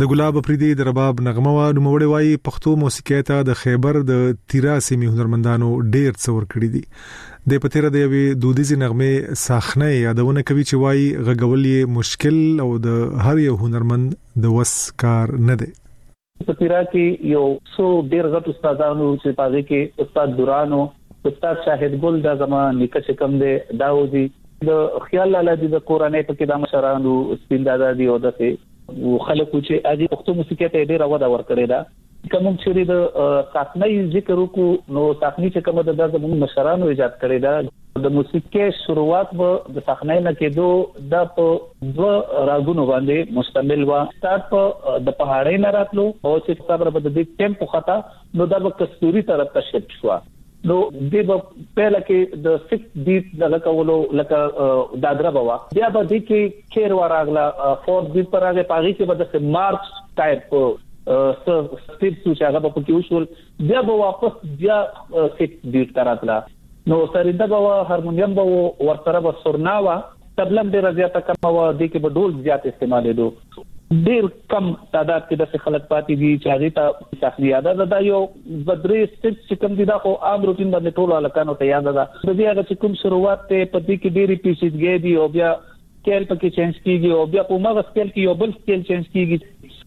[SPEAKER 26] د ګلاب افریدي د رباب نغمه وا نوموړی وایي پښتو موسیقۍ ته د خیبر د تیرا سیمې هنرمندانو ډیر څه ورکړي دي د پتیره د یوې دودیزې نغمې ساخنه یادونه کوي چې وایي غږول یې مشکل او د هر یو هنرمند د وس کار نه دی
[SPEAKER 27] په تیرا کې یو څو ډیر غټ استادانو چې پاږي کې استاد دورانو استاد شاهد ګل دا زما نیکه چې کوم دی دا اوځي. د خیال لالا دي د کورنۍ پکې دا مشران وو سپین دادا دي او داسې. وو خلک وو چې هغې پښتو موسیقۍ ته یې ډېره وده ورکړې ده. که موږ چېرې د ساقنۍ ذکر وکړو نو ساقني چې کومه ده دا زموږ مشرانو ایجاد کړې ده. د موسیقۍ شروعات به د ساقنۍ نه کېدو دا په دوه راګونو باندې مشتمل وه. ستاد په د پهاړۍ نه راتلو او چې صبر به د دې ټېمپو خطا نو دا به کستوري طرف ته شفټ شوه نو دې به پهله کې د سکس بیت دغه کولو لکه دادره به وا بیا به دې کې کیر وراغله فورت بیت پر هغه پاغي کې به د مارچ ټایپ سټیپ چې هغه په کې وشول بیا به واپس بیا سکس بیت تراتله نو سرینده به وه، هرمونیم به وو، ورسره به سرنا وه، طبله هم ډېره زیاته کمه وه، دې کې به ډول زیات استعمالېدو. ډېر کم تعداد کې داسې خلک پاتې دي چې هغې ته ساخلي یاده ده. دا یو دوه درې سټپس چې کوم دي دا خو عام روټین باندې ټولو هلکانو ته یاده ده. د دې هغه چې کوم شروعات دی په دې کې ډېرې پیچیدګۍ دي او بیا سکیل په کې چینج کېږي او بیا په هماغه سکیل کې یو بل سکیل چینج کېږي.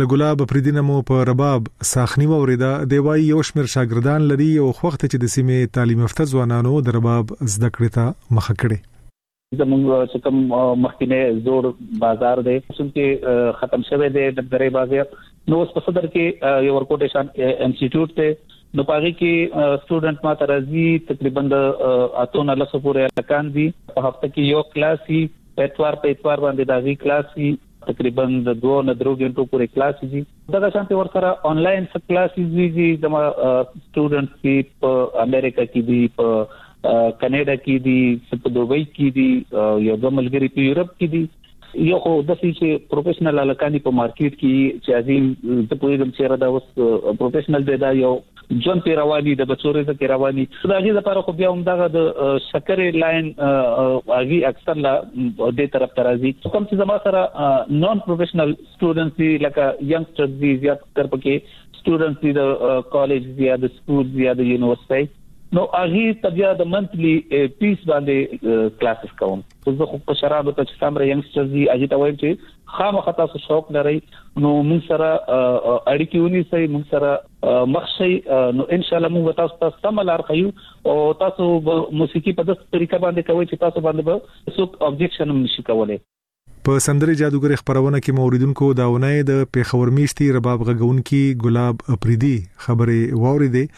[SPEAKER 26] لګلاب پردینه مو په رباب ساخنی ووریدا دی وای یو شمیر شاګردان لري او وخت چې د سیمه تعلیم یافته ځوانانو د رباب زده کړې ته مخه کړي
[SPEAKER 27] زموږ چې کوم مخکینه زوړ بازار دی چې ختم شوی دی د درې بازار نو اوس په صدر کې یو ورکوټه شان انسټیټیوټ ته نو پاره کې سټوډنټ ما ترازی تقریبا د اتونه لسو پورې لکان دي په هفته کې یو کلاسي په اتوار په اتوار باندې داغي کلاسي تقریبا د دوه نه درو غنټو پورې کلاس دي دغه شانتي ورسره انلاین څه کلاس دي چې د سټوډنټس دي په امریکا کې دي په کینیډا کې دي په دوبۍ کې دي یو د ملګری په یورپ کې دي یو خو د سې چې پروفیشنل الکانی په مارکیټ کې چې عظیم د پویګم چې را دا اوس پروفیشنل دی دا یو جون په رواني د بچو رزق کې رواني سراغي د لپاره خو بیا هم دغه د شکرې لاین اغي اکثر لا د دې طرف ترازي کوم چې زما سره نون پروفیشنل سټوډنټس دي لکه ینګسټرز دي زیات تر پکې سټوډنټس دي د کالج دي یا د سکول دي یا د یونیورسيټي نو اغي تبیا د منتلی پیس باندې کلاسز کوم خو زه خو په شرابو ته چې څومره ینګسټرز دي هغوی ته وایم چې خامخا تاسو شوق لرئ نو موږ سره اړیکې ونیسئ موږ سره مخ شئ نو ان شاء الله موږ تاسو ته سم لار ښیو او تاسو به موسیقي په داسې طریقه باندې کوئ چې تاسو باندې به څوک ابجیکشن هم نشي کولای
[SPEAKER 26] په سندرې جادوګرې خپرونه کې مو اوریدونکو دا اونۍ د پېښور میشتي رباب غږونکي ګلاب اپریدي
[SPEAKER 28] خبرې واورېدې.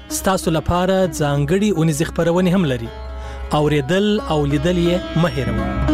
[SPEAKER 28] ستاسو لپاره ځانګړي اونیزې خبرونه هم لري او ریدل او لیدل یې مه هیروئ